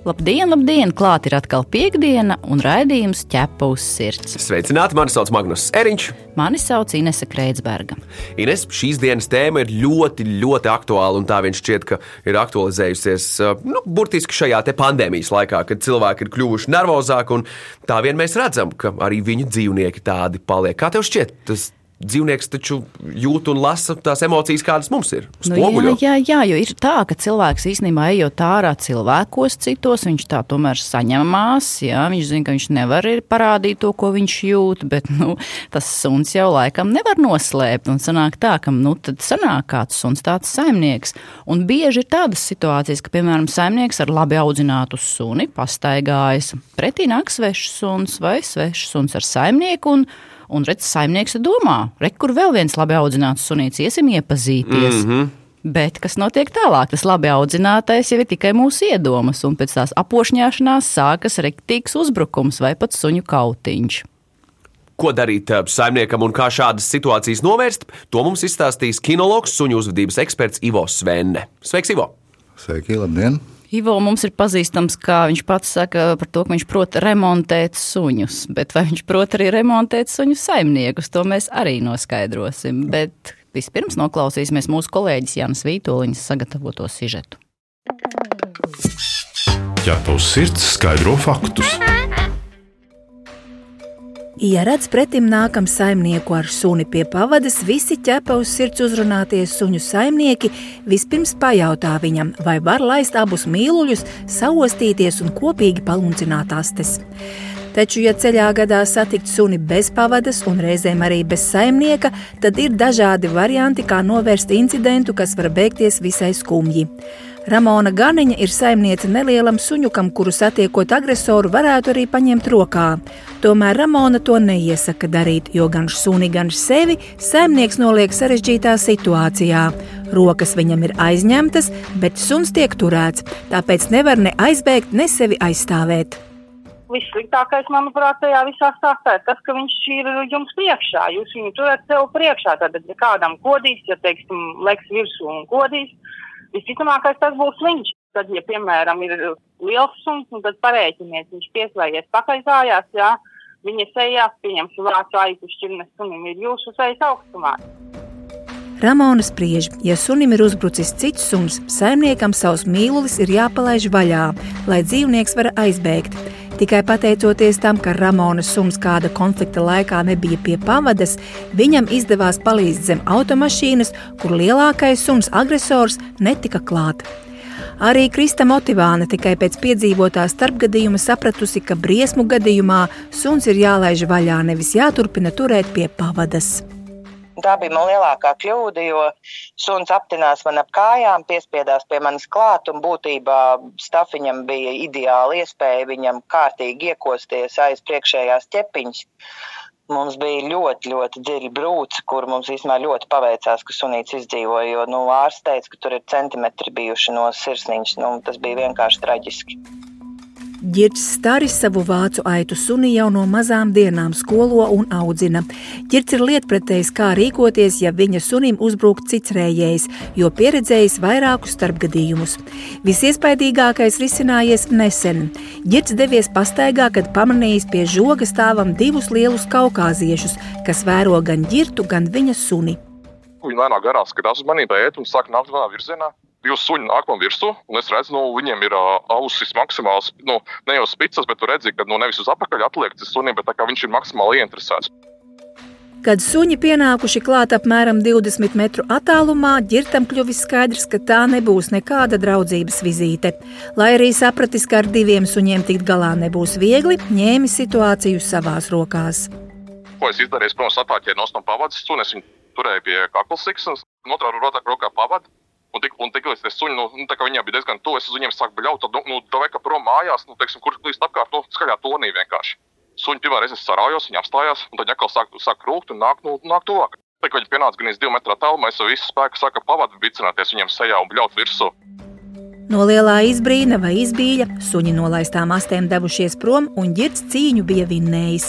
Labdien, labdien! Klāt ir atkal piekdiena un raidījums ķepa uz sirds. Sveicināti! Mani sauc Magnus Eriņš. Mani sauc Inese Kreitsberga. Ines, šīs dienas tēma ir ļoti, ļoti aktuāla un tā viņš šķiet, ka ir aktualizējusies nu, burtiski šajā pandēmijas laikā, kad cilvēki ir kļuvuši nervozāki un tā vien mēs redzam, ka arī viņu dzīvnieki tādi paliek. Kā tev šķiet? Tas dzīvnieks taču jūt un lasa tās emocijas, kādas mums ir. Nu, jā, jā, jā, jo ir tā, ka cilvēks īstenībā ejot ārā cilvēkos citos, viņš tā tomēr saņemās. Jā, viņš zina, ka viņš nevar parādīt to, ko viņš jūt, bet nu, tas suns jau laikam nevar noslēpt. Un sanāk tā, ka nu, tad sanāk kāds suns tāds saimnieks. Un bieži ir tādas situācijas, ka, piemēram, saimnieks ar labi audzinātu suni pastaigājas. Pretī nāk svešs suns vai svešs suns ar saimnieku. Un, Un redz, saimnieks domā, re, kur vēl viens labi audzināts sunīts, iesim iepazīties. Mm -hmm. Bet kas notiek tālāk? Tas labi audzinātais jau ir tikai mūsu iedomas, un pēc tās apošņāšanās sākas rektīgs uzbrukums vai pat suņu kautiņš. Ko darīt eh, saimniekam un kā šādas situācijas novērst? To mums izstāstīs kinologs, suņu uzvedības eksperts Ivo Svenne. Sveiks, Ivo! Sveiki, labdien! Ivo mums ir pazīstams, kā viņš pats saka par to, ka viņš prot remontēt suņus, bet vai viņš prot arī remontēt suņu saimniekus, to mēs arī noskaidrosim. Bet vispirms noklausīsimies mūsu kolēģis Jānis Vītoliņas sagatavoto sižetu. Ķerpa uz sirds skaidro faktus. Ja redz pretim nākam saimnieku ar suni pie pavadas, visi ķepa uz sirds uzrunāties suņu saimnieki vispirms pajautā viņam, vai var laist abus mīluļus, saostīties un kopīgi paluncināt astes. Taču, ja ceļā gadās satikt suni bez pavadas un reizēm arī bez saimnieka, tad ir dažādi varianti, kā novērst incidentu, kas var beigties visai skumji. Ramona Ganiņa ir saimniece nelielam suņukam, kuru satiekot agresoru varētu arī paņemt rokā. Tomēr Ramona to neiesaka darīt, jo gan suni, gan sevi saimnieks noliek sarežģītā situācijā. Rokas viņam ir aizņemtas, bet suns tiek turēts, tāpēc nevar ne aizbēgt, ne sevi aizstāvēt. Vissliktākais, manuprāt, tajā visā stāstā ir tas, ka viņš ir jums priekšā. Jūs viņu turat sev priekšā. Tad, ja kādam kodīs, ja, teiksim, leks virsū un kodīs, Visticamākais tas būs viņš. Tad, ja, piemēram, ir liels suns, nu, tad parēķiniet, viņš pieslēdzies pakaļkājās, jā, viņa sejā, pieņemsim vācu aitu šķirnes sunim, ir jūsu sejas augstumā. Ramona spriež, ja sunim ir uzbrucis cits suns, saimniekam savs mīlulis ir jāpalaiž vaļā, lai dzīvnieks var aizbēgt. Tikai pateicoties tam, ka Ramonas suns kāda konflikta laikā nebija pie pavadas, viņam izdevās palīdzt zem automašīnas, kur lielākais suns agresors netika klāt. Arī Krista Motivāna tikai pēc piedzīvotā starpgadījuma sapratusi, ka briesmu gadījumā suns ir jālaiž vaļā, nevis jāturpina turēt pie pavadas. Tā bija man lielākā kļūda, jo suns aptinās man ap kājām, piespiedās pie manis klāt, un būtībā stafiņam bija ideāla iespēja viņam kārtīgi iekosties aiz priekšējās ķepiņas. Mums bija ļoti, ļoti dziļi brūci, kur mums īstenībā ļoti paveicās, ka sunīts izdzīvoja. Jo nu, ārsts teica, ka tur ir centimetri bijuši no sirsniņas. Nu, tas bija vienkārši traģiski. Girts Staris savu vācu aitu suni jau no mazām dienām skolo un audzina. Girts ir lietpratējs, kā rīkoties, ja viņa sunim uzbrūk cits rējējs, jo pieredzējis vairākus starpgadījumus. Visiespaidīgākais risinājies nesen. Girts devies pastaigā, kad pamanījis pie žoga stāvam divus lielus kaukāziešus, kas vēro gan ģirtu, gan viņa suni. Viņi lēnām garās skatās uz maniem, bet un sāk nākt manā virzienā divas suņi nāk man virsū, un es redzu, nu, viņiem ir uh, ausis maksimāls, nu, ne jau spicas, bet tu redzi, ka nu, nevis uz apakaļ atliek tas sunim, bet tā kā viņš ir maksimāli ieinteresēts. Kad suņi pienākuši klāt apmēram 20 metru attālumā, ģirtam kļuvis skaidrs, ka tā nebūs nekāda draudzības vizīte. Lai arī sapratis, ka ar diviem suņiem tikt galā nebūs viegli, ņēma situāciju savās rokās. Ko es izdarīju? Protams, atpāķēju no pavadas suni, es viņu turēju pie kaklas siksnas, otrā rokā pavadu. Un, tik, un tikko es suņu, nu, nu, tā kā viņiem bija diezgan tuvu, es uz viņiem sāku bļaut, tad, nu, nu tā vajag prom mājās, nu, teiksim, kur līdz apkārt, nu, skaļā tonī vienkārši. Suņi pirmā reize sarājos, viņi apstājās, un tad atkal sāk, sāk rūkt un nāk, nu, nāk tuvāk. Kad viņi pienāca gan iz divu metru attālumā, es ar visu spēku sāku pavadu vicināties viņiem sejā un bļaut virsū. No lielā izbrīna vai izbīļa suņi nolaistām astēm devušies prom, un ģirds cīņu bija vinnējis.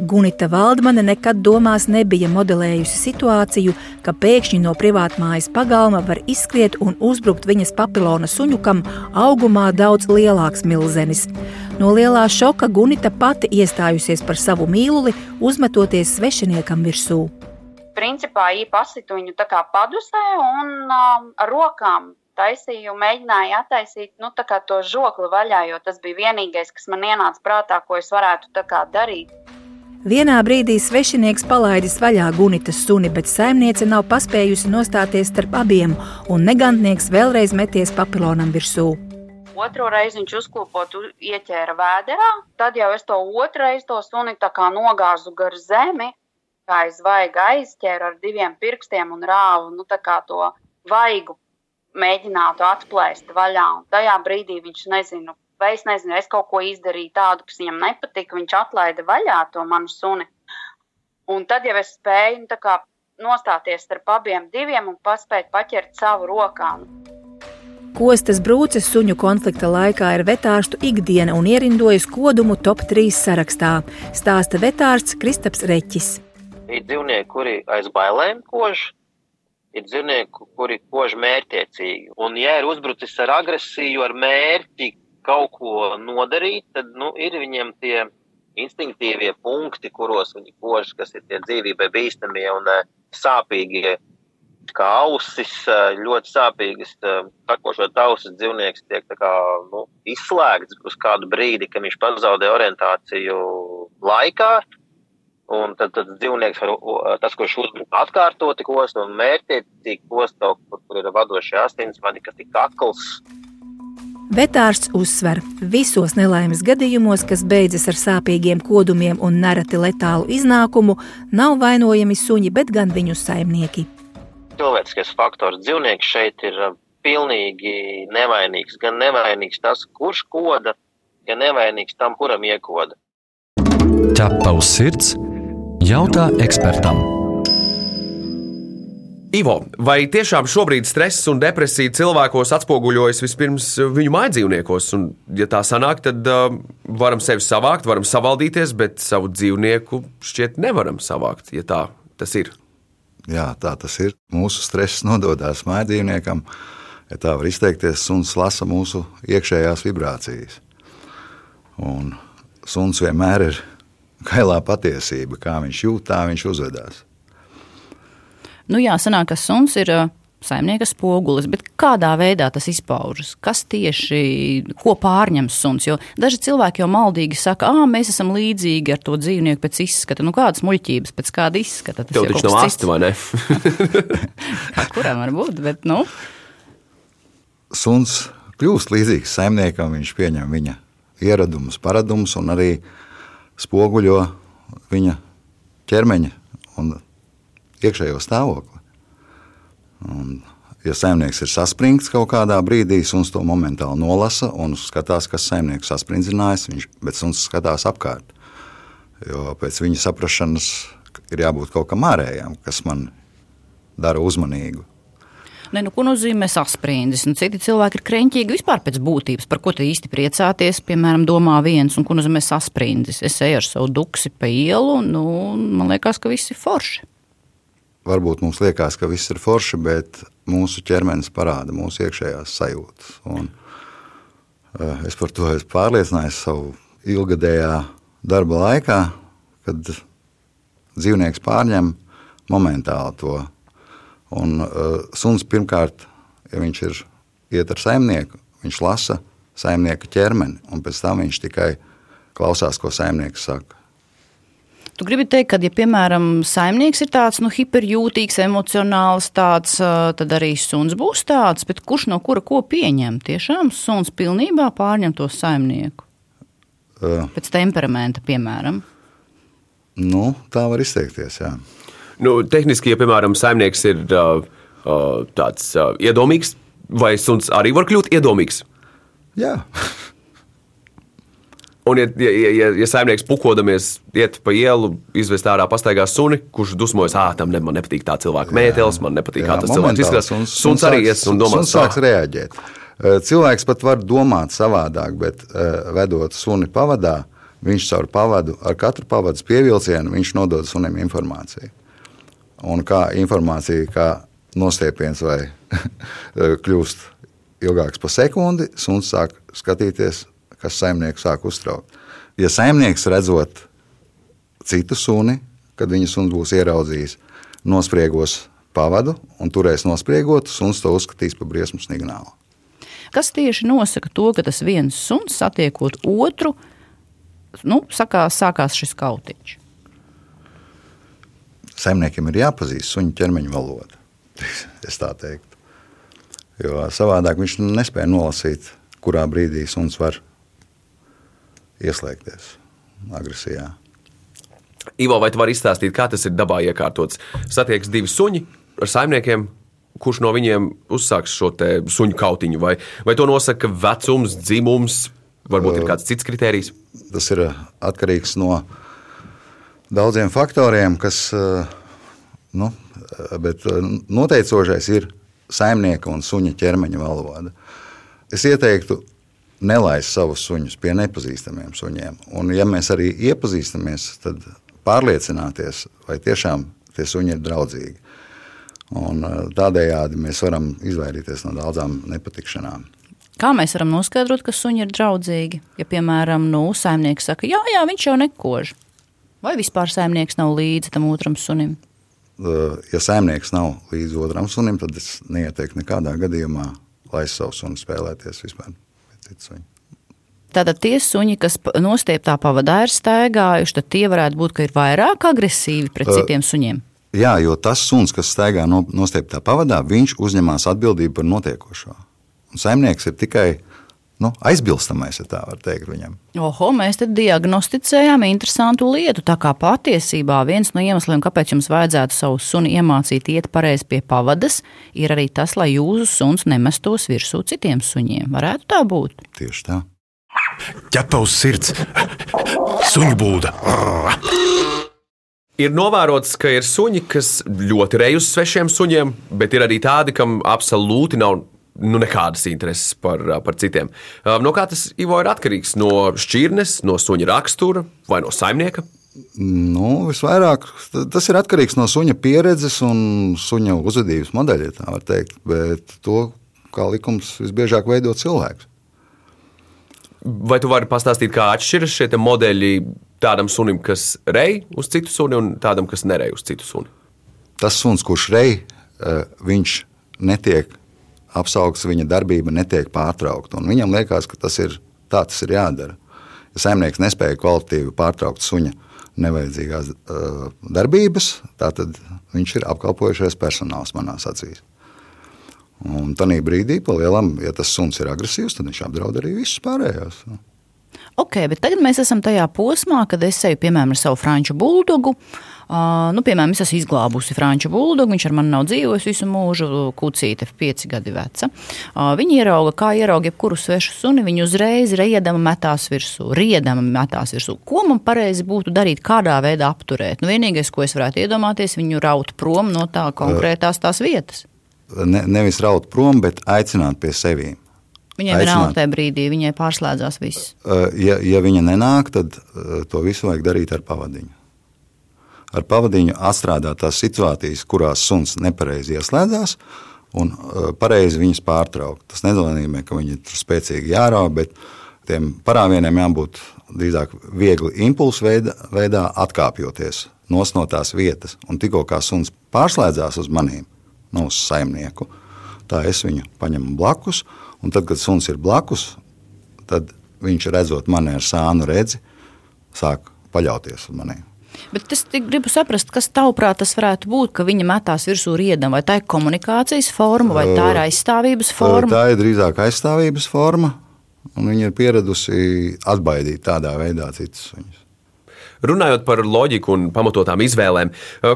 Gunita Valdmane nekad domās nebija modelējusi situāciju, ka pēkšņi no privātmājas pagalma var izskriet un uzbrukt viņas papilona suņukam augumā daudz lielāks milzenis. No lielā šoka Gunita pati iestājusies par savu mīluli, uzmetoties svešiniekam virsū. Principā īpa asitu viņu tā kā padusē un um, rokām taisīju, mēģināju attaisīt nu, to žokli vaļā, jo tas bija vienīgais, kas man ienāca prātā, ko es varētu darīt. Vienā brīdī svešinieks palaidis vaļā gunitas suni, bet saimniece nav paspējusi nostāties starp abiem, un negantnieks vēlreiz meties papilonam virsū. Otru reizi viņš uzklupot, ieķēra vēderā, tad jau es to otru reizi to suni nogāzu gar zemi, kā es vaigu aizķēru ar diviem pirkstiem un rāvu nu, to vaigu mēģinātu atplēst vaļā. Un tajā brīdī viņš nezinu, vai es nezinu, es kaut ko izdarīju tādu, kas viņam nepatika. Viņš atlaida vaļā to manu suni. Un tad jau es spēju nu, kā, nostāties starp abiem diviem un paspēt paķert savu rokām. Kostas brūces suņu konflikta laikā ir vetārstu ikdiena un ierindojas kodumu top 3 sarakstā, stāsta vetārsts Kristaps Reķis. Ir dzīvnieki, kuri aiz bailēm kož, ir dzīvnieki, kuri kož mērķiecīgi. Un, ja ir uzbrucis ar agresiju, ar mērķi kaut ko nodarīt, tad nu, ir viņiem tie instinktīvie punkti, kuros viņi kož, kas ir tie dzīvībai bīstamie un uh, sāpīgie. Kā ausis, uh, ļoti sāpīgas, uh, takošot ausis dzīvnieks tiek kā, nu, izslēgts uz kādu brīdi, kad viņš pazaudē orientāciju laikā, Un tad, tad dzīvnieks var, tas, kurš atkārtoti kost un mērķiecīgi kost kaut kur, ir vadošie asinsvadi, kas tik akls. Vetārsts uzsver, visos nelaimes gadījumos, kas beidzas ar sāpīgiem kodumiem un nereti letālu iznākumu, nav vainojami suņi, bet gan viņu saimnieki. Cilvēciskais faktors dzīvnieks šeit ir uh, pilnīgi nevainīgs. Gan nevainīgs tas, kurš koda, gan nevainīgs tam, kuram iekoda. Ķepa uz sirds Jautā ekspertam. Ivo, vai tiešām šobrīd stress un depresija cilvēkos atspoguļojas vispirms viņu mājdzīvniekos? Un, ja tā sanāk, tad uh, varam sevi savākt, varam savaldīties, bet savu dzīvnieku šķiet nevaram savākt, ja tā tas ir. Jā, tā tas ir. Mūsu stress nododas mājdzīvniekam. Ja tā var izteikties, suns lasa mūsu iekšējās vibrācijas. Un suns vienmēr ir kailā patiesība, kā viņš jūt, tā viņš uzvedās. Nu, jā, sanāk, ka suns ir saimnieka spogulis, bet kādā veidā tas izpaužas? Kas tieši ko pārņem suns? Jo daži cilvēki jau maldīgi saka, ah, mēs esam līdzīgi ar to dzīvnieku pēc izskata. Nu, kādas muļķības pēc kāda izskata? Tas Tev taču nav asti, vai ne? Kuram var būt, bet, nu. Suns kļūst līdzīgs saimniekam, viņš pieņem viņa ieradumus, paradumus un arī spoguļo viņa ķermeņa un iekšējo stāvokli. Un, ja saimnieks ir saspringts kaut kādā brīdī, suns to momentāli nolasa un skatās, kas saimnieku saspringzinājis, viņš, bet suns skatās apkārt. Jo pēc viņa saprašanas ir jābūt kaut kam ārējam, kas man dara uzmanīgu. Ne, nu, ko nozīmē sasprindis? Nu, citi cilvēki ir kreņķīgi vispār pēc būtības. Par ko te īsti priecāties? Piemēram, domā viens, un ko nozīmē sasprindis? Es eju ar savu duksi pa ielu, nu, man liekas, ka viss ir forši. Varbūt mums liekas, ka viss ir forši, bet mūsu ķermenis parāda mūsu iekšējās sajūtas. Un, uh, es par to esmu pārliecinājies savu ilgadējā darba laikā, kad dzīvnieks pārņem momentāli to Un uh, suns pirmkārt, ja viņš ir iet ar saimnieku, viņš lasa saimnieka ķermeni, un pēc tam viņš tikai klausās, ko saimnieks saka. Tu gribi teikt, ka, ja, piemēram, saimnieks ir tāds nu, hiperjūtīgs, emocionāls, tāds, tad arī suns būs tāds, bet kurš no kura ko pieņem? Tiešām suns pilnībā pārņem to saimnieku. Uh, Pēc temperamenta, piemēram. Nu, tā var izteikties, jā. Nu, tehniski, ja piemēram saimnieks ir uh, uh, tāds uh, iedomīgs, vai suns arī var kļūt iedomīgs? Jā. Un, ja, ja, ja, ja saimnieks pukodamies, iet pa ielu, izvest ārā pastaigās suni, kurš dusmojas, ah, tam ne, man nepatīk tā cilvēka mētelis, man nepatīk, kā tas cilvēks izskatās. Suns, suns arī ies un domā, suns sāks reaģēt. Cilvēks pat var domāt savādāk, bet vedot suni pavadā, viņš caur pavadu, ar katru pavadas pievilcienu, viņš nodod sunim informāciju. Un kā informācija, kā nostiepiens vai kļūst ilgāks par sekundi, suns sāk skatīties kas saimnieku sāk uztraukt. Ja saimnieks redzot citu suni, kad viņa suns būs ieraudzījis, nospriegos pavadu un turēs nospriegot, suns to uzskatīs par briesmu signālu. Kas tieši nosaka to, ka tas viens suns satiekot otru, nu, sakās, sākās šis kautiņš? Saimniekiem ir jāpazīst suņu ķermeņa valoda. Es tā teiktu. Jo savādāk viņš nespēja nolasīt, kurā brīdī suns var ieslēgties agresijā. Ivo, vai tu vari izstāstīt, kā tas ir dabā iekārtots? Satiekas divi suņi ar saimniekiem, kurš no viņiem uzsāks šo suņu kautiņu, vai, vai to nosaka vecums, dzimums, varbūt ir kāds cits kritērijs? Tas ir atkarīgs no daudziem faktoriem, kas, nu, bet noteicošais ir saimnieka un suņa ķermeņa valoda. Es ieteiktu nelaist savus suņus pie nepazīstamiem suņiem. Un, ja mēs arī iepazīstamies, tad pārliecināties, vai tiešām tie suņi ir draudzīgi. Un, eh, tādējādi mēs varam izvairīties no daudzām nepatikšanām. Kā mēs varam noskaidrot, ka suņi ir draudzīgi? Ja, piemēram, nu, saimnieks saka, jā, jā, viņš jau nekož. Vai vispār saimnieks nav līdzi tam otram sunim? Eh, ja saimnieks nav līdzi otram sunim, tad es neieteiktu nekādā gadījumā laist savu sunu spēlēties vispār cits suņi. Tātad tie suņi, kas nostieptā pavadā ir staigājuši, tad tie varētu būt vairāk agresīvi pret uh, citiem suņiem. Jā, jo tas suns, kas staigā no, nostieptā pavadā, viņš uzņemas atbildību par notiekošo. Un saimnieks ir tikai nu, aizbilstamais, ja tā var teikt viņam. Oho, mēs te diagnosticējām interesantu lietu. Tā kā patiesībā viens no iemesliem, kāpēc jums vajadzētu savu suni iemācīt iet pareizi pie pavadas, ir arī tas, lai jūsu suns nemestos virsū citiem suņiem. Varētu tā būt? Tieši tā. Ķepa uz sirds, suņu būda. Ir novērots, ka ir suņi, kas ļoti uz svešiem suņiem, bet ir arī tādi, kam absolūti nav nu, nekādas intereses par, par citiem. No kā tas Ivo ir atkarīgs? No šķirnes, no suņa rakstura vai no saimnieka? Nu, visvairāk tas ir atkarīgs no suņa pieredzes un suņa uzvedības modeļa, tā var teikt. Bet to, kā likums, visbiežāk veido cilvēks. Vai tu vari pastāstīt, kā atšķiras šie modeļi tādam sunim, kas rej uz citu suni, un tādam, kas nerej uz citu suni? Tas suns, kurš rej, viņš netiek apsaugsts, viņa darbība netiek pārtraukta. Viņam liekas, ka tas ir tā, tas ir jādara. Ja saimnieks nespēja kvalitatīvi pārtraukt suņa nevajadzīgās uh, darbības, tad viņš ir apkalpojušais personāls manās acīs. Un tādā brīdī, lielam, ja tas suns ir agresīvs, tad viņš apdraud arī visus pārējos. Ok, bet tagad mēs esam tajā posmā, kad es eju piemēram ar savu franču buldogu. Uh, Uh, nu, piemēram, es esmu izglābusi franču buldogu, viņš ar mani nav dzīvojis visu mūžu, kucīte, pieci gadi veca. Uh, viņi ierauga, kā ierauga jebkuru svešu suni, viņi uzreiz riedama metās virsū, riedama metās virsū. Ko man pareizi būtu darīt, kādā veidā apturēt? Nu, vienīgais, ko es varētu iedomāties, viņu raut prom no tā konkrētās tās vietas. Ne, nevis raut prom, bet aicināt pie sevis. Viņai vienalga tajā brīdī, viņai pārslēdzās viss. Ja, ja viņa nenāk, tad to visu vajag darīt ar pavadiņu ar pavadiņu atstrādāt tās situācijas, kurās suns nepareizi ieslēdzās, un uh, pareizi viņas pārtraukt. Tas nenozīmē, ka viņi ir spēcīgi jārauj, bet tiem parāvieniem jābūt drīzāk viegli impulsu veidā, veidā atkāpjoties no tās vietas. Un tikko kā suns pārslēdzās uz maniem, no nu, uz saimnieku, tā es viņu paņemu blakus, un tad, kad suns ir blakus, tad viņš redzot mani ar sānu redzi, sāk paļauties uz maniem. Bet es gribu saprast, kas tavuprāt tas varētu būt, ka viņa metās virsū riedam, vai tā ir komunikācijas forma, vai tā ir aizstāvības forma? Tā ir drīzāk aizstāvības forma, un viņa ir pieradusi atbaidīt tādā veidā citus suņus. Runājot par loģiku un pamatotām izvēlēm,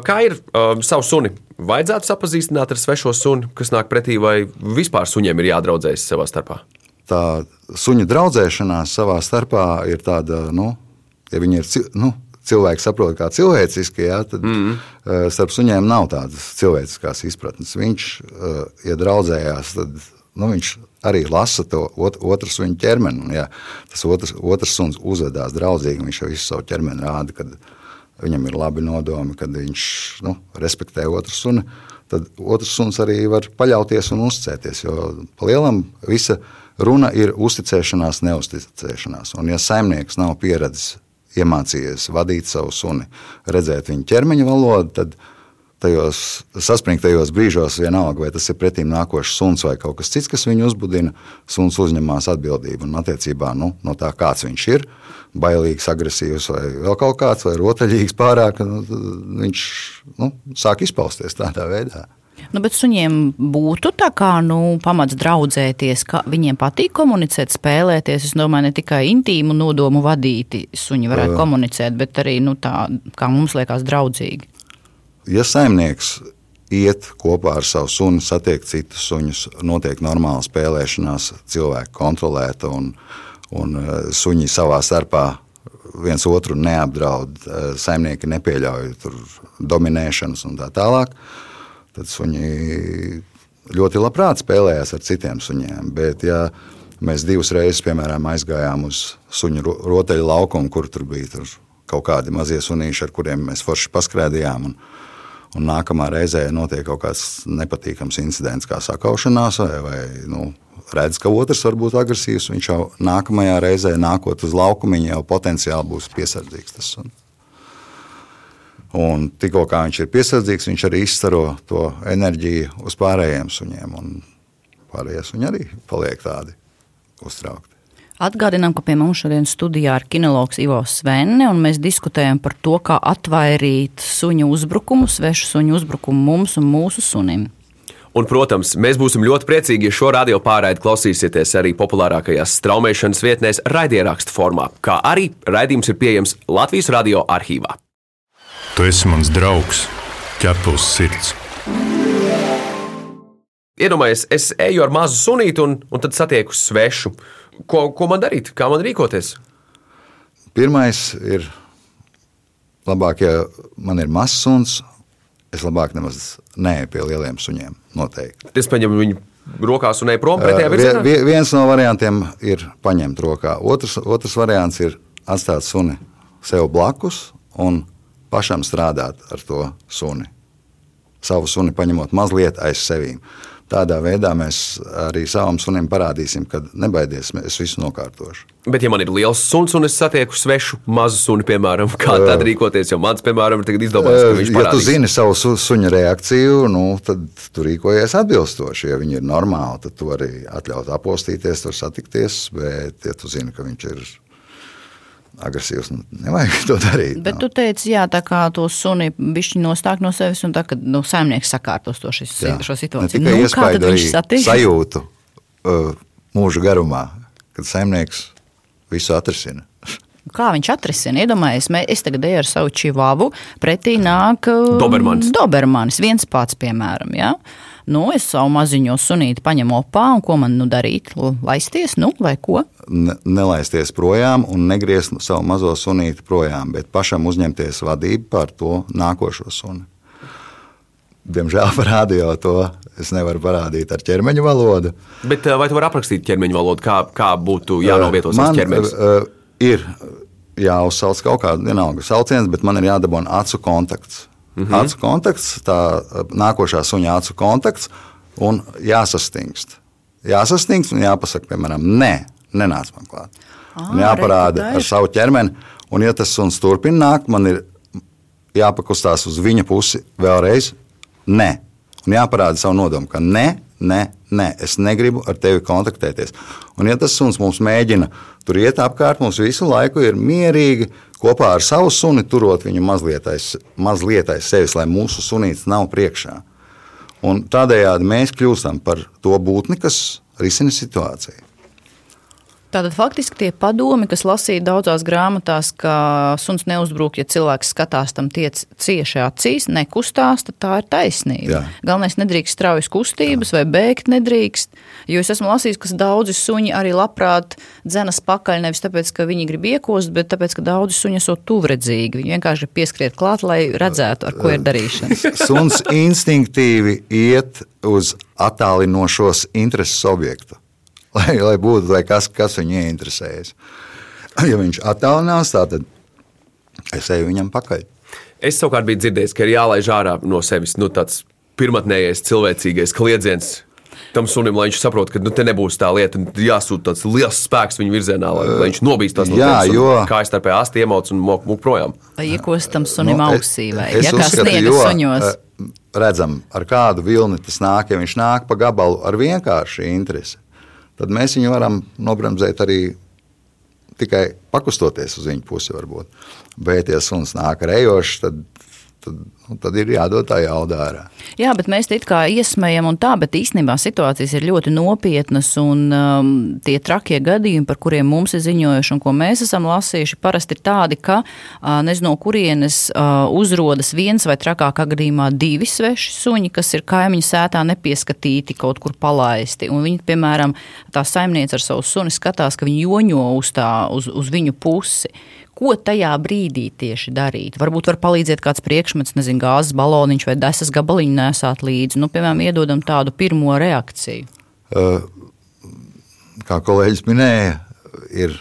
kā ir uh, savu suni? Vajadzētu sapazīstināt ar svešo suni, kas nāk pretī, vai vispār suņiem ir jādraudzējas savā starpā? tā suņu draudzēšanās savā starpā ir tāda, nu, ja viņi ir nu, cilvēki saprot, kā cilvēciski, jā, tad mm. uh, starp suņiem nav tādas cilvēciskās izpratnes. Viņš, ja draudzējās, tad nu, viņš arī lasa to ot, otru suņu ķermeni. Un, ja tas otrs, otrs suns uzvedās draudzīgi, viņš jau visu savu ķermeni rāda, kad viņam ir labi nodomi, kad viņš nu, respektē otru suni. Tad otrs suns arī var paļauties un uzticēties. Jo lielam visa runa ir uzticēšanās, neusticēšanās. Un, ja saimnieks nav pieredzējis iemācījies vadīt savu suni, redzēt viņa ķermeņa valodu, tad tajos saspringtajos brīžos, vienalga, vai tas ir pretīm nākošs suns vai kaut kas cits, kas viņu uzbudina, suns uzņemās atbildību. Un attiecībā nu, no tā, kāds viņš ir, bailīgs, agresīvs vai vēl kaut kāds, vai rotaļīgs pārāk, nu, viņš nu, sāk izpausties tādā veidā. Nu, bet suņiem būtu tā kā nu, pamats draudzēties, ka viņiem patīk komunicēt, spēlēties. Es domāju, ne tikai intīmu nodomu vadīti suņi varētu uh, komunicēt, bet arī nu, tā, kā mums liekas, draudzīgi. Ja saimnieks iet kopā ar savu sunu, satiek citus suņus, notiek normāla spēlēšanās, cilvēki kontrolēta un, un suņi savā starpā viens otru neapdraud, saimnieki nepieļauj dominēšanas un tā tālāk. Uh, tad suņi ļoti labprāt spēlējās ar citiem suņiem. Bet, ja mēs divas reizes, piemēram, aizgājām uz suņu rotaļu laukumu, kur tur bija tur kaut kādi mazie sunīši, ar kuriem mēs forši paskrējām. Un, un nākamā reizē notiek kaut kāds nepatīkams incidents, kā sakaušanās, vai, vai nu, redz, ka otrs var būt agresīvs. Viņš jau nākamajā reizē, nākot uz laukumu, jau potenciāli būs piesardzīgs. Tas, un, Un tikko viņš ir piesardzīgs, viņš arī izstaro to enerģiju uz pārējiem suņiem. Pārējie suņi arī paliek tādi uztraukti. Atgādinām, ka pie mums šodien studijā ir kinologs Ivo Svenne, un mēs diskutējam par to, kā atvairīt suņu uzbrukumu, svešu suņu uzbrukumu mums un mūsu sunim. Un, protams, mēs būsim ļoti priecīgi, ja šo radio pārraidi klausīsieties arī populārākajās straumēšanas vietnēs raidierakstu formā, kā arī raidījums ir pieejams Latvijas radio arhīvā. Tu esi mans draugs, ķepus sirds. Iedomājieties, es eju ar mazu sunītu un, un tad satieku svešu. Ko, ko man darīt? Kā man rīkoties? Pirmais ir labāk, ja man ir mazs suns, es labāk nemaz neeju pie lieliem suņiem. Noteikti. Es paņemu viņu rokās un eju prom pretējā virzienā. Uh, viens no variantiem ir paņemt rokā. Otrs, otrs variants ir atstāt suni sev blakus un pašam strādāt ar to suni. Savu suni paņemot mazliet aiz sevīm. Tādā veidā mēs arī savam sunim parādīsim, ka nebaidies, es visu nokārtošu. Bet, ja man ir liels suns un es satieku svešu mazu suni, piemēram, kā tad rīkoties, jo mans, piemēram, ir izdomāts, ka viņš parādīs. Ja tu zini savu su suņa reakciju, nu, tad tu rīkojies atbilstoši. Ja viņi ir normāli, tad tu vari atļaut apostīties, tur satikties, bet, ja tu zini, ka viņš ir agresīvs. Nu, nevajag to darīt. Bet nav. tu teici, jā, tā kā to suni bišķi nostāk no sevis, un tā, kad nu, saimnieks sakārtos to šis, jā. šo situāciju. Ne tikai nu, kā tad viņš satīk? Sajūtu uh, mūža garumā, kad saimnieks visu atrisina. Kā viņš atrisina? Iedomājieties, es tagad eju ar savu čivavu, pretī nāk uh, Dobermanis. Dobermanis, viens pats, piemēram. Ja? Nu, es savu maziņo sunīti paņemu opā, un ko man nu darīt? Laisties, nu, vai ko? Ne, nelaisties projām un negriezt savu mazo sunīti projām, bet pašam uzņemties vadību par to nākošo suni. Diemžēl par radio to es nevaru parādīt ar ķermeņa valodu. Bet vai tu vari aprakstīt ķermeņa valodu, kā, kā būtu jānovieto savs ķermenis? Uh, ir jāuzsauc kaut kāda vienalga sauciens, bet man ir jādabūna acu kontakts. -hmm. Acu kontakts, tā nākošā suņa acu kontakts un jāsastingst. Jāsastingst un jāpasaka, piemēram, nē, nenāc man klāt. Un jāparāda ar savu ķermeni. Un, ja tas suns turpina nākt, man ir jāpakustās uz viņa pusi vēlreiz. Nē, un jāparāda savu nodomu, ka nē, nē, nē, es negribu ar tevi kontaktēties. Un, ja tas suns mums mēģina tur iet apkārt, mums visu laiku ir mierīgi kopā ar savu suni, turot viņu mazliet aiz, mazliet aiz sevis, lai mūsu sunīts nav priekšā. Un tādējādi mēs kļūstam par to būtni, kas risina situāciju. Tātad faktiski tie padomi, kas lasīja daudzās grāmatās, ka suns neuzbrūk, ja cilvēks skatās tam tiec cieši acīs, nekustās, tad tā ir taisnība. Jā. Galvenais nedrīkst straujas kustības Jā. vai bēgt nedrīkst, jo es esmu lasījis, ka daudzi suņi arī labprāt dzenas pakaļ nevis tāpēc, ka viņi grib iekost, bet tāpēc, ka daudzi suņi esot tuvredzīgi. Viņi vienkārši grib pieskriet klāt, lai redzētu, ar ko ir darīšana. Suns instinktīvi iet uz attālinošos intereses objektu lai, lai būtu lai kas, kas viņu ieinteresējas. Ja viņš attālinās, tad es eju viņam pakaļ. Es savukārt biju dzirdējis, ka ir jālaiž ārā no sevis nu, tāds pirmotnējais cilvēcīgais kliedziens. Tam sunim, lai viņš saprotu, ka nu, te nebūs tā lieta, jāsūta tāds liels spēks viņa virzienā, lai, lai viņš nobīstās no Jā, jo... kā es starpē asti iemauc un mok projām. Vai iekostam sunim nu, ausī vai ja, kā sniega suņos? Redzam, ar kādu vilni tas nāk, ja viņš nāk pa gabalu ar vienkāršu interesi tad mēs viņu varam nobremzēt arī tikai pakustoties uz viņu pusi. Varbūt. Bet, ja suns nāk ar ejošu, tad tad, nu, tad ir jādod tā jauda ārā. Jā, bet mēs it kā iesmējam un tā, bet īstenībā situācijas ir ļoti nopietnas un um, tie trakie gadījumi, par kuriem mums ir ziņojuši un ko mēs esam lasījuši, parasti ir tādi, ka uh, nezinu, no kurienes uh, uzrodas viens vai trakākā gadījumā divi sveši suņi, kas ir kaimiņu sētā nepieskatīti kaut kur palaisti. Un viņi, piemēram, tā saimniece ar savu suni skatās, ka viņi joņo uz, tā, uz, uz viņu pusi ko tajā brīdī tieši darīt. Varbūt var palīdzēt kāds priekšmets, nezinu, gāzes baloniņš vai desas gabaliņu nesāt līdzi. Nu, piemēram, iedodam tādu pirmo reakciju. Kā kolēģis minēja, ir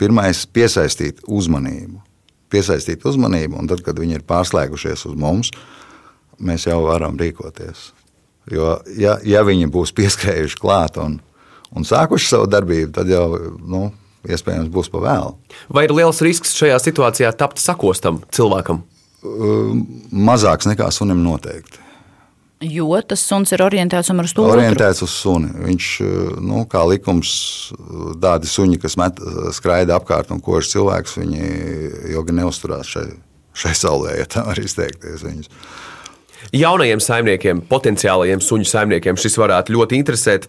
pirmais piesaistīt uzmanību. Piesaistīt uzmanību, un tad, kad viņi ir pārslēgušies uz mums, mēs jau varam rīkoties. Jo, ja, ja viņi būs pieskrējuši klāt un, un sākuši savu darbību, tad jau nu, iespējams būs pa vēlu. Vai ir liels risks šajā situācijā tapt sakostam cilvēkam? Mazāks nekā sunim noteikti. Jo tas suns ir orientēts uz to orientēts uz suni. Viņš, nu, kā likums, tādi suņi, kas met, skraida apkārt un kož cilvēks, viņi ilgi neusturās šai, šai saulē, ja tā var izteikties. Viņus. Jaunajiem saimniekiem, potenciālajiem suņu saimniekiem šis varētu ļoti interesēt.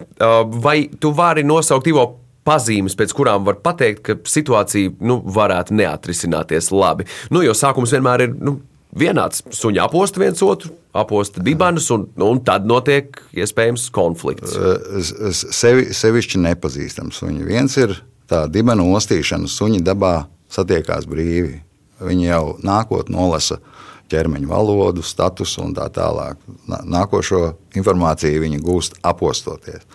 Vai tu vari nosaukt Ivo pazīmes, pēc kurām var pateikt, ka situācija nu, varētu neatrisināties labi. Nu, jo sākums vienmēr ir nu, vienāds. Suņi aposta viens otru, aposta dibanus, un, un tad notiek iespējams konflikts. Sevi, sevišķi nepazīstams suņi. Viens ir tā dibenu ostīšana, suņi dabā satiekās brīvi. Viņi jau nākotnē nolasa ķermeņa valodu, statusu un tā tālāk. Nākošo informāciju viņi gūst apostoties.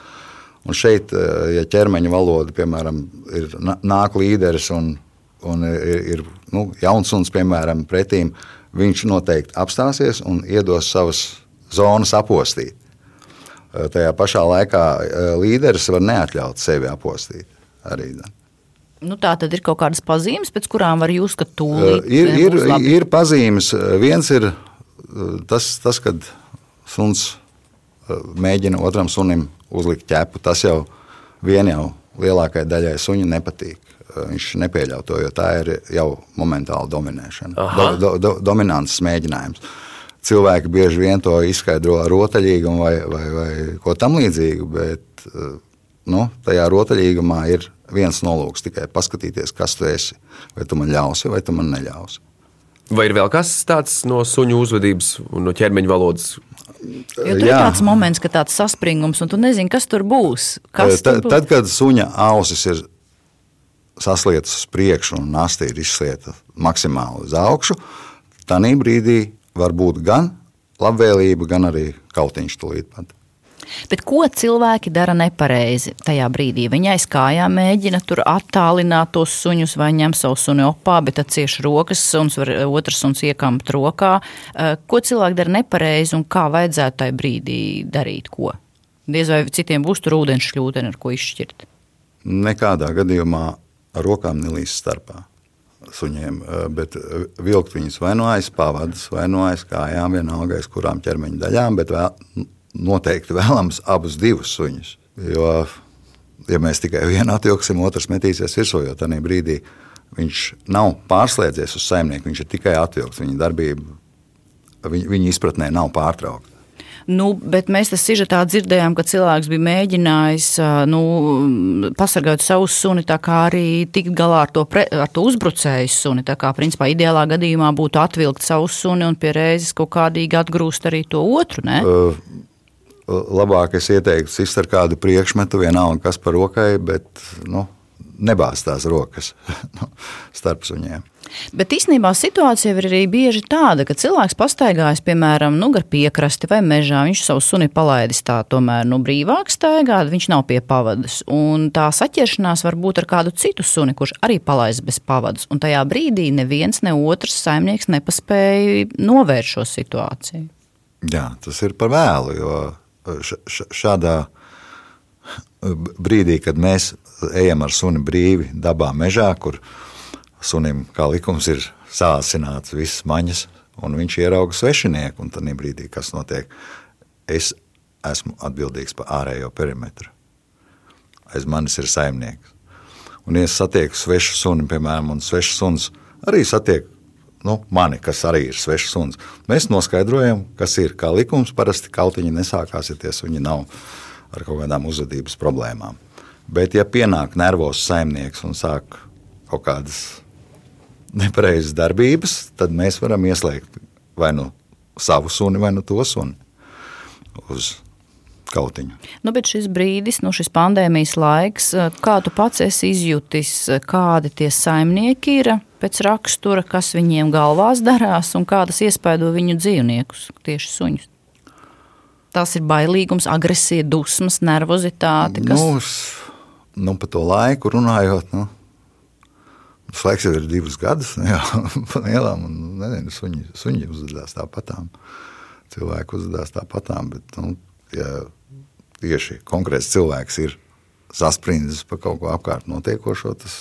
Un šeit, eh, ja ķermeņa valoda, piemēram, ir nāk līderis un, un ir, ir nu, jauns suns, piemēram, pretīm, viņš noteikti apstāsies un iedos savas zonas apostīt. Eh, tajā pašā laikā eh, līderis var neatļaut sevi apostīt. Arī, da. Nu, tā tad ir kaut kādas pazīmes, pēc kurām var jūs skatīt tūlīt. Ir, ir, ir pazīmes. Viens ir tas, tas kad suns mēģina otram sunim uzlikt ķepu. Tas jau vien jau lielākajai daļai suņu nepatīk. Viņš nepieļauj to, jo tā ir jau momentāla dominēšana, do, do, do, dominants mēģinājums. Cilvēki bieži vien to izskaidro ar rotaļīgumu vai, vai, vai ko tamlīdzīgu, bet nu, tajā rotaļīgumā ir viens nolūks tikai paskatīties, kas tu esi. Vai tu man ļausi, vai tu man neļausi. Vai ir vēl kas tāds no suņu uzvedības un no ķermeņa valodas, Jo tur Jā. ir tāds moments, ka tāds saspringums, un tu nezini, kas tur būs. Kas tad, tur būs? tad, kad suņa ausis ir saslietas uz priekšu un nasta ir izslieta maksimāli uz augšu, tad brīdī var būt gan labvēlība, gan arī kautiņš tulīt pat. Bet ko cilvēki dara nepareizi tajā brīdī? Viņi aiz kājām mēģina tur attālināt tos suņus vai ņem savu suni opā, bet tad cieši rokas, suns var otrs suns iekamt rokā. Eh, ko cilvēki dara nepareizi un kā vajadzētu tajā brīdī darīt? Ko? Diez vai citiem būs tur ūdens šļūteni, ar ko izšķirt? Nekādā gadījumā ar rokām nelīdz starpā suņiem, eh, bet eh, vilkt viņus vai no aiz pavadas, vai no aiz kājām, vienalga aiz kurām ķermeņa daļām, bet vēl noteikti vēlams abus divus suņus. Jo, ja mēs tikai vienu atvilksim, otrs metīsies virsū, jo tajā brīdī viņš nav pārslēdzies uz saimnieku, viņš ir tikai atvilkts. Viņa darbība, viņa, viņa izpratnē nav pārtraukta. Nu, bet mēs tas sižetā dzirdējām, ka cilvēks bija mēģinājis nu, pasargāt savu suni, tā kā arī tikt galā ar to, pre, ar to uzbrucēju suni. Tā kā, principā, ideālā gadījumā būtu atvilkt savu suni un pie reizes kaut kādīgi atgrūst arī to otru. Ne? Uh, labāk es ieteiktu sist ar kādu priekšmetu, vienalga kas par rokai, bet nu, nebāzt tās rokas nu, starp suņiem. Bet īstenībā situācija ir arī bieži tāda, ka cilvēks pastaigājas, piemēram, nu, gar piekrasti vai mežā. Viņš savu suni palaidis tā, tomēr nu, brīvāk staigāt, viņš nav pie pavadas. Un tā saķeršanās var būt ar kādu citu suni, kurš arī palaists bez pavadas. Un tajā brīdī neviens, ne otrs saimnieks nepaspēja novērst šo situāciju. Jā, tas ir par vēlu, jo šādā brīdī, kad mēs ejam ar suni brīvi dabā, mežā, kur sunim, kā likums, ir sāsināts visas maņas, un viņš ierauga svešinieku. Tad brīdī, kas notiek, es esmu atbildīgs par ārējo perimetru. Aiz manis ir saimnieks. Un, ja es satieku svešu suni, piemēram, un svešs suns arī satiek nu, mani, kas arī ir svešs suns, mēs noskaidrojam, kas ir kā likums. Parasti kautiņi nesākās, ja tie suņi nav ar kaut kādām uzvedības problēmām. Bet, ja pienāk nervos saimnieks un sāk kaut kādas nepareizas darbības, tad mēs varam ieslēgt vai nu savu suni, vai nu to suni uz kautiņu. Nu, bet šis brīdis, nu, šis pandēmijas laiks, kā tu pats esi izjutis, kādi tie saimnieki ir pēc rakstura, kas viņiem galvās darās un kā tas iespaido viņu dzīvniekus, tieši suņus? Tas ir bailīgums, agresija, dusmas, nervozitāte. Kas... Nu, nu, par to laiku runājot, nu, tas laiks jau ir divus gadus. Nu, jā, lielām, un, nezinu, suņi, suņi uzvedās tāpatām. Cilvēki uzvedās tāpatām. Bet, nu, ja tieši konkrēts cilvēks ir sasprindzis par kaut ko apkārt notiekošo, tas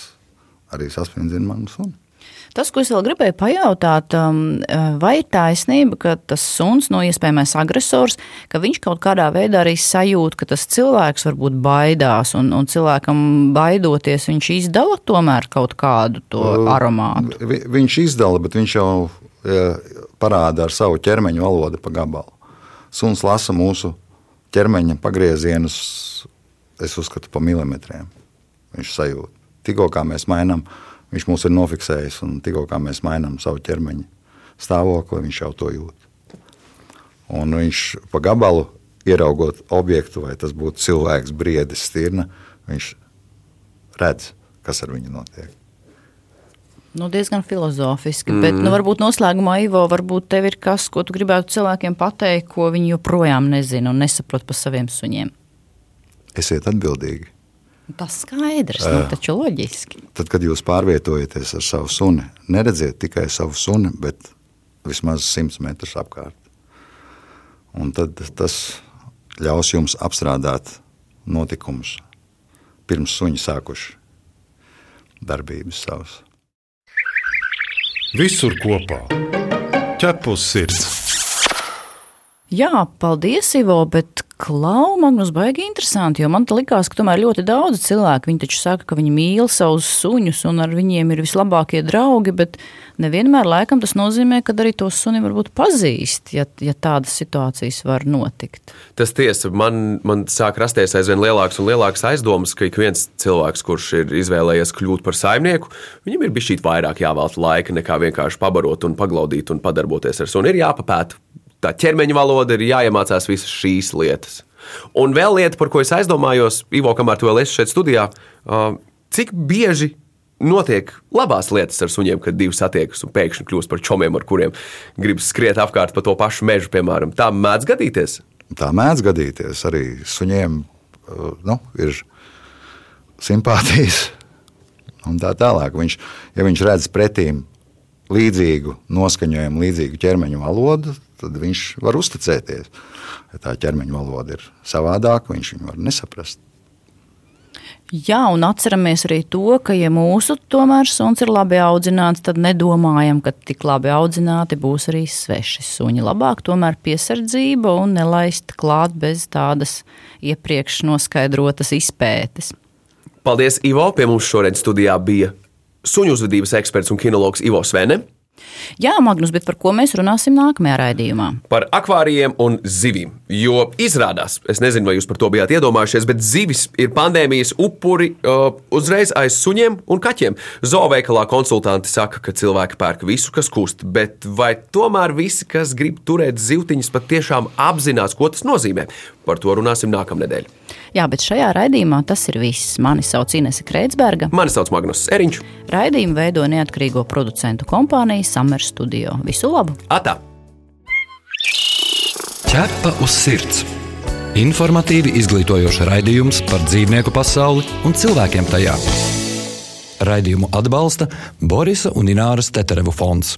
arī sasprindzina manu sunu. Tas, ko es vēl gribēju pajautāt, um, vai ir taisnība, ka tas suns, no iespējamais agresors, ka viņš kaut kādā veidā arī sajūt, ka tas cilvēks varbūt baidās, un, un cilvēkam baidoties, viņš izdala tomēr kaut kādu to aromātu? Vi, viņš izdala, bet viņš jau ja, parāda ar savu ķermeņa valodu pa gabalu. Suns lasa mūsu ķermeņa pagriezienus, es uzskatu, pa milimetriem. Viņš sajūt. Tikko kā mēs mainām Viņš mūs ir nofiksējis, un tikko mēs mainām savu ķermeņa stāvokli, viņš jau to jūt. Un viņš pa gabalu ieraugot objektu, vai tas būtu cilvēks, briedis, stirna, viņš redz, kas ar viņu notiek. Nu, diezgan filozofiski, mm. bet nu, varbūt noslēgumā, Ivo, varbūt tev ir kas, ko tu gribētu cilvēkiem pateikt, ko viņi joprojām nezina un nesaprot par saviem suņiem. Esiet atbildīgi. Tas skaidrs, nu, taču loģiski. Tad, kad jūs pārvietojaties ar savu suni, neredziet tikai savu suni, bet vismaz 100 metrus apkārt. Un tad tas ļaus jums apstrādāt notikumus pirms suņi sākuši darbības savas. Visur kopā - ķepus sirds. Jā, paldies, Ivo, bet Klau, Magnus, baigi interesanti, jo man likās, ka tomēr ļoti daudz cilvēku, viņi taču saka, ka viņi mīl savus suņus un ar viņiem ir vislabākie draugi, bet nevienmēr laikam tas nozīmē, ka arī tos suni varbūt pazīst, ja, ja tādas situācijas var notikt. Tas tiesa, man, man sāk rasties aizvien lielāks un lielāks aizdomas, ka ik viens cilvēks, kurš ir izvēlējies kļūt par saimnieku, viņam ir bijis vairāk jāvēlta laika nekā vienkārši pabarot un paglaudīt un padarboties ar suni. Ir jāpapēta tā ķermeņa valoda ir jāiemācās visas šīs lietas. Un vēl lieta, par ko es aizdomājos, Ivo, kamēr tu vēl esi šeit studijā, cik bieži notiek labās lietas ar suņiem, kad divi satiekas un pēkšņi kļūst par čomiem, ar kuriem gribas skriet apkārt pa to pašu mežu, piemēram. Tā mēdz gadīties. Tā mēdz gadīties. Arī suņiem nu, ir simpātijas un tā tālāk. Viņš, ja viņš redz pretīm līdzīgu noskaņojumu, līdzīgu ķermeņa valodu, tad viņš var uzticēties. Ja tā ķermeņa valoda ir savādāka, viņš viņu var nesaprast. Jā, un atceramies arī to, ka, ja mūsu tomēr suns ir labi audzināts, tad nedomājam, ka tik labi audzināti būs arī sveši suņi. Labāk tomēr piesardzība un nelaist klāt bez tādas iepriekš noskaidrotas izpētes. Paldies, Ivo! Pie mums šodien studijā bija suņu uzvedības eksperts un kinologs Ivo Svene. Jā, Magnus, bet par ko mēs runāsim nākamajā raidījumā? Par akvārijiem un zivīm. Jo izrādās, es nezinu, vai jūs par to bijāt iedomājušies, bet zivis ir pandēmijas upuri uh, uzreiz aiz suņiem un kaķiem. Zooveikalā konsultanti saka, ka cilvēki pērk visu, kas kust, bet vai tomēr visi, kas grib turēt zivtiņas, patiešām apzinās, ko tas nozīmē? Par to runāsim nākamnedēļ. Jā, bet šajā raidījumā tas ir viss. Mani sauc Inese Kreitsberga. Mani sauc Magnus Eriņš. Raidījumu veido neatkarīgo producentu kompānija Summer Studio. Visu labu! Atā! Ķepa uz sirds! Informatīvi izglītojoši raidījums par dzīvnieku pasauli un cilvēkiem tajā. Raidījumu atbalsta Borisa un Ināras Teterevu fonds.